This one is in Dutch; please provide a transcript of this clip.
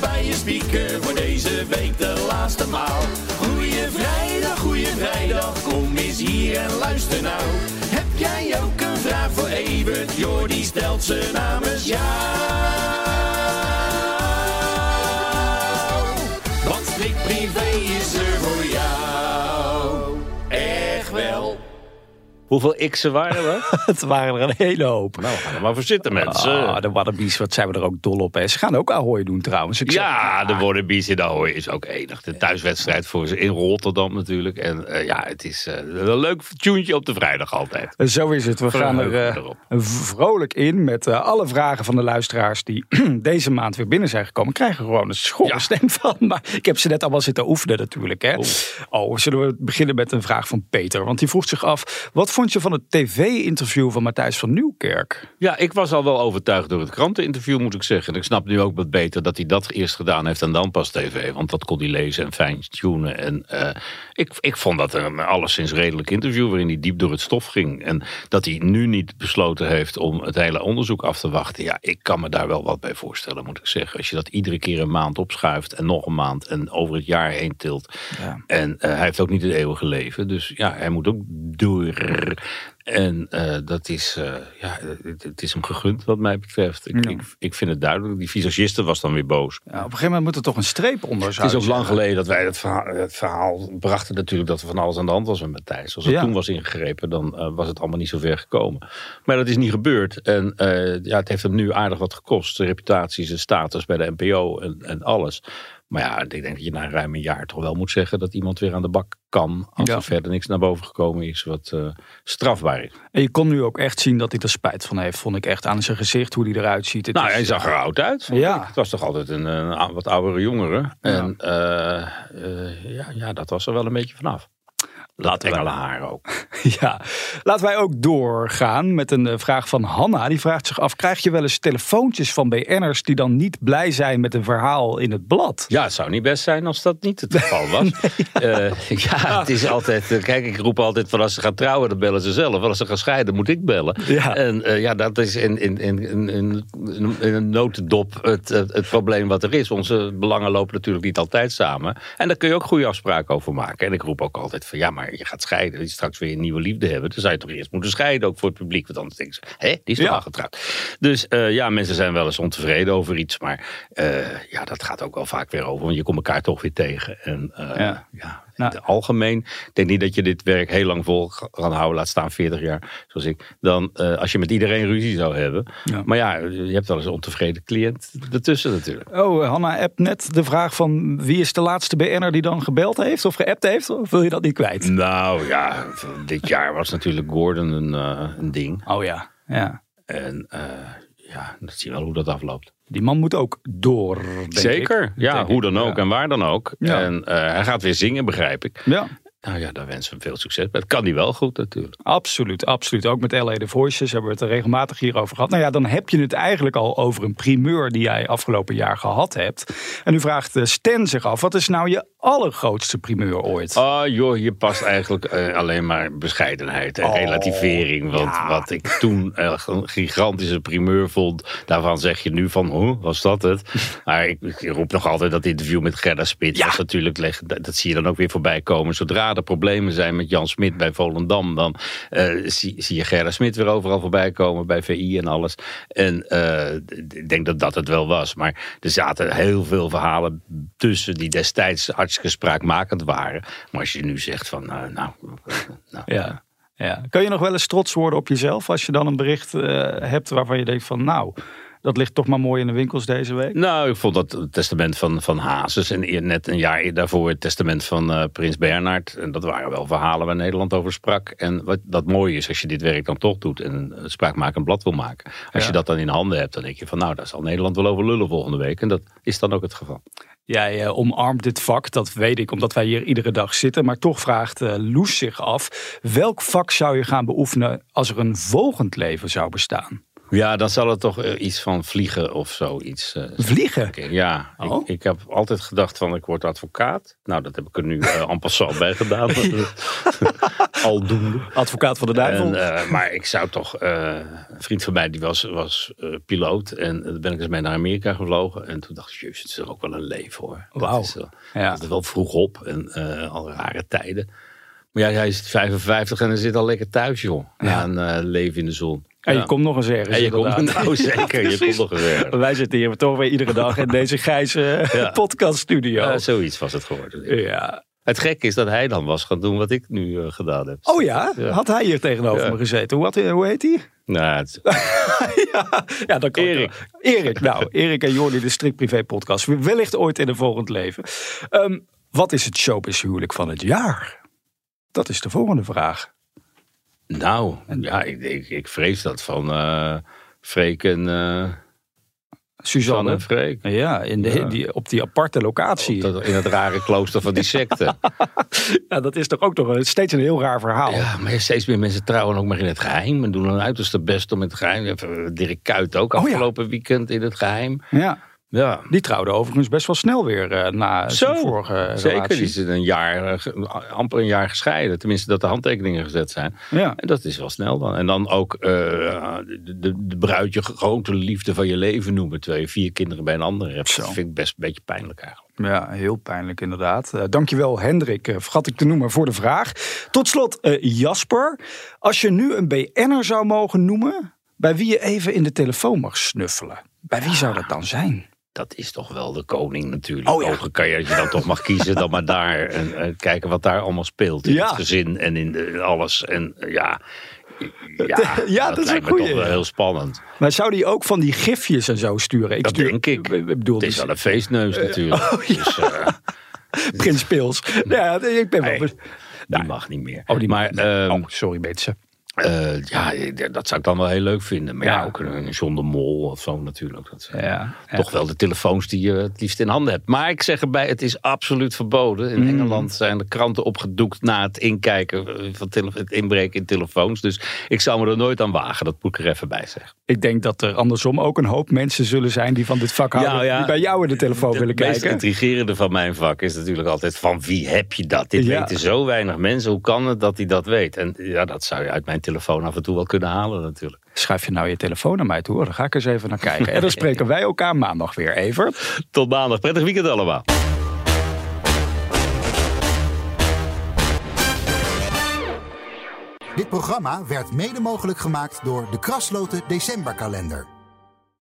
bij je speaker voor deze week de laatste maal. Goeie vrijdag, goeie vrijdag, kom eens hier en luister nou. Heb jij ook een vraag voor Evert? Jordi stelt ze namens jou. Hoeveel x'en waren er? Het waren er een hele hoop. nou, gaan er maar voor zitten, mensen. Ah, de Wallabies, wat zijn we er ook dol op. Hè. Ze gaan ook Ahoy doen trouwens. Ik zeg- Ja, de Wallabies in Ahoy is ook enig. De thuiswedstrijd voor ze in Rotterdam natuurlijk. En eh, ja, het is eh, een leuk tuentje op de vrijdag altijd. Zo is het. We gaan er eh, vrolijk in met eh, alle vragen van de luisteraars die deze maand weer binnen zijn gekomen. Krijgen gewoon een schorre Ja. stem van. Maar ik heb ze net allemaal zitten oefenen natuurlijk. Hè. Oh, zullen we beginnen met een vraag van Peter? Want die vroeg zich af, wat vond je van het tv-interview van Matthijs van Nieuwkerk? Ja, ik was al wel overtuigd door het kranteninterview, moet ik zeggen. En ik snap nu ook wat beter dat hij dat eerst gedaan heeft en dan pas tv. Want dat kon hij lezen en fijn-tunen. En eh, ik, ik vond dat een alleszins redelijk interview waarin hij diep door het stof ging. En dat hij nu niet besloten heeft om het hele onderzoek af te wachten. Ja, ik kan me daar wel wat bij voorstellen, moet ik zeggen. Als je dat iedere keer een maand opschuift en nog een maand en over het jaar heen tilt. Ja. En eh, hij heeft ook niet het eeuwige leven. Dus ja, hij moet ook door. En eh, dat is, eh, ja, het, het is hem gegund wat mij betreft. Ik, Ja. ik, ik vind het duidelijk. Die visagiste was dan weer boos. Ja, op een gegeven moment moet er toch een streep onder Het zou is ook lang geleden dat wij het verhaal, het verhaal brachten natuurlijk dat er van alles aan de hand was met Matthijs. Als het Ja. toen was ingegrepen, dan eh, was het allemaal niet zo ver gekomen. Maar dat is niet gebeurd. En ja, het heeft hem nu aardig wat gekost. Zijn reputatie, zijn status bij de NPO en, en alles. Maar ja, ik denk dat je na ruim een jaar toch wel moet zeggen dat iemand weer aan de bak kan. Als Ja. er verder niks naar boven gekomen is wat eh, strafbaar is. En je kon nu ook echt zien dat hij er spijt van heeft, vond ik echt aan zijn gezicht, hoe hij eruit ziet. Het Nou, is, hij zag er oud uit. Ja. ik. Het was toch altijd een, eh, wat oudere jongere. En eh, eh, ja, ja, dat was er wel een beetje vanaf. Dat engele haar ook. Ja, laten wij ook doorgaan met een eh, vraag van Hanna. Die vraagt zich af, krijg je wel eens telefoontjes van BN'ers die dan niet blij zijn met een verhaal in het blad? Ja, het zou niet best zijn als dat niet het geval was. Eh, ja, het is altijd. eh, Kijk, ik roep altijd van als ze gaan trouwen, dan bellen ze zelf. Als ze gaan scheiden, moet ik bellen. Ja. En ja, dat is in, in, in, in, in, in een notendop het, het, het probleem wat er is. Onze belangen lopen natuurlijk niet altijd samen. En daar kun je ook goede afspraken over maken. En ik roep ook altijd van ja, maar je gaat scheiden. Je straks weer een nieuwe liefde hebben. Dan zou je toch eerst moeten scheiden, ook voor het publiek. Want anders denken ze, hé, die is toch Ja. al getrouwd. Dus eh, ja, mensen zijn wel eens ontevreden over iets. Maar eh, ja, dat gaat ook wel vaak weer over. Want je komt elkaar toch weer tegen. En eh, Ja. ja, Nou. het algemeen. Ik denk niet dat je dit werk heel lang vol kan houden. Laat staan 40 jaar, zoals ik. Dan eh, als je met iedereen ruzie zou hebben. Ja. Maar ja, je hebt wel eens een ontevreden cliënt ertussen natuurlijk. Oh, Hanna appt net de vraag van wie is de laatste BN'er die dan gebeld heeft of geappt heeft? Of wil je dat niet kwijt? Nou ja, dit jaar was natuurlijk Gordon een, eh, een ding. Oh ja, ja. En eh, ja, dan zie je wel hoe dat afloopt. Die man moet ook door, denk Zeker, ik. ja, Denk hoe dan ook en waar dan ook. En eh, hij gaat weer zingen, begrijp ik. Ja, Nou ja, daar wensen we hem veel succes bij. Dat kan hij wel goed natuurlijk. absoluut, absoluut. Ook met LA The Voices hebben we het er regelmatig hierover gehad. Nou ja, dan heb je het eigenlijk al over een primeur die jij afgelopen jaar gehad hebt. En nu vraagt eh, Stan zich af, wat is nou je allergrootste primeur ooit? Oh joh, je past eigenlijk eh, alleen maar bescheidenheid en Oh, relativering. Want ja. wat ik toen eh, een gigantische primeur vond, daarvan zeg je nu van, hoe was dat het? Maar ik, ik roep nog altijd dat interview met Gerda Spit. Ja. was natuurlijk, dat, dat zie je dan ook weer voorbij komen. Zodra problemen zijn met Jan Smit bij Volendam, dan eh, zie, je Gerda Smit weer overal voorbij komen bij VI en alles. En eh, ik denk dat dat het wel was. Maar er zaten heel veel verhalen tussen die destijds hartstikke spraakmakend waren. Maar als je nu zegt van, nou, nou, nou Ja. Ja. Kan je nog wel eens trots worden op jezelf als je dan een bericht eh, hebt waarvan je denkt van nou, Dat ligt toch maar mooi in de winkels deze week. Nou, ik vond dat het testament van, van Hazes en net een jaar daarvoor het testament van eh, Prins Bernhard. En dat waren wel verhalen waar Nederland over sprak. En wat dat mooie is, als je dit werk dan toch doet en een spraakmakend blad wil maken. Als Ja. je dat dan in handen hebt, dan denk je van nou, daar zal Nederland wel over lullen volgende week. En dat is dan ook het geval. Jij eh, omarmt dit vak, dat weet ik, omdat wij hier iedere dag zitten. Maar toch vraagt eh, Loes zich af, welk vak zou je gaan beoefenen als er een volgend leven zou bestaan? Ja, dan zal het toch eh, iets van vliegen of zoiets eh, Vliegen? Ja, Oh. ik, ik heb altijd gedacht van ik word advocaat. Nou, dat heb ik er nu eh en passant bij gedaan. Aldoende. Advocaat van de duivel? En, maar ik zou toch, een vriend van mij die was, was piloot. En daar ben ik eens mee naar Amerika gevlogen. En toen dacht ik, jezus, het is toch ook wel een leven hoor. Wauw. Dat is, wel- Ja. dat is wel vroeg op en al rare tijden. Maar ja, hij is 55 en hij zit al lekker thuis joh. Na een leven in de zon. En je komt nog eens ergens. En je komt, nou zeker, je komt nog eens ergens. Wij zitten hier toch weer iedere dag in deze grijze podcaststudio. Ja, zoiets was het geworden. ja. Het gekke is dat hij dan was gaan doen wat ik nu eh, gedaan heb. Oh ja? Ja. had hij hier tegenover Ja. me gezeten? Hoe, had, hoe heet hij? Nou, het, ja, ja, dat kan ik Erik. Erik, nou, Erik en Jordi, de strikt privé podcast. Wellicht ooit in een volgend leven. Ehm, wat is het showbiz huwelijk van het jaar? Dat is de volgende vraag. Nou, ja, ik, ik, ik vrees dat van eh Freek en, eh Suzanne. en Freek. Ja, in de, Ja. Die, op die aparte locatie. Dat, in het rare klooster van die secte. Ja, dat is toch ook nog steeds een heel raar verhaal. Ja, maar steeds meer mensen trouwen ook maar in het geheim. En doen hun uiterste best om in het geheim. Dirk Kuyt ook Oh ja. afgelopen weekend in het geheim. Ja. Ja, Die trouwde overigens best wel snel weer eh, na zijn Zo, vorige zeker. relatie. Die is een jaar, eh, amper een jaar gescheiden. Tenminste, dat de handtekeningen gezet zijn. Ja. En dat is wel snel dan. En dan ook eh, de, de, de bruid je grote liefde van je leven noemen. Terwijl je vier kinderen bij een ander hebt. Zo. Dat vind ik best een beetje pijnlijk eigenlijk. Ja, heel pijnlijk inderdaad. Eh, dankjewel Hendrik, eh, vergat ik te noemen voor de vraag. Tot slot Jasper. Als je nu een BN'er zou mogen noemen, bij wie je even in de telefoon mag snuffelen. Bij wie zou dat dan zijn? Dat is toch wel de koning natuurlijk. Oh ja. Kan je, als je dan toch mag kiezen, dan maar daar. En eh, kijken wat daar allemaal speelt. In Ja. het gezin en in de, alles. En eh, ja, ja, Ja, dat, dat is lijkt een me toch wel heel spannend. Maar zou die ook van die gifjes en zo sturen? Ik Dat stuur- denk ik. Ik bedoel, Het is die wel een feestneus natuurlijk. oh, ja. Dus eh, Prins Pils. Ja, ik ben wel... Die mag niet meer. Oh, die maar ehm, oh, sorry Beetse. Eh, ja, dat zou ik dan wel heel leuk vinden. Maar ja, Ja. ook een John de Mol of zo natuurlijk. Dat zijn Ja, toch wel de telefoons die je het liefst in handen hebt. Maar ik zeg erbij, het is absoluut verboden. In Mm. Engeland zijn de kranten opgedoekt na het inkijken eh, van het inbreken in telefoons. Dus ik zou me er nooit aan wagen. Dat moet ik er even bij zeggen. Ik denk dat er andersom ook een hoop mensen zullen zijn die van dit vak houden. Ja, ja. Die bij jou in de telefoon willen Het meest kijken. intrigerende van mijn vak is natuurlijk altijd van wie heb je dat? Dit weten zo weinig mensen. Hoe kan het dat hij dat weet? En ja, dat zou je uit mijn telefoon af en toe wel kunnen halen natuurlijk. Schuif je nou je telefoon naar mij toe? hoor. Dan ga ik eens even naar kijken. En dan spreken wij elkaar maandag weer, Evert. Tot maandag. Prettig weekend allemaal. Dit programma werd mede mogelijk gemaakt door de Krasloten Decemberkalender.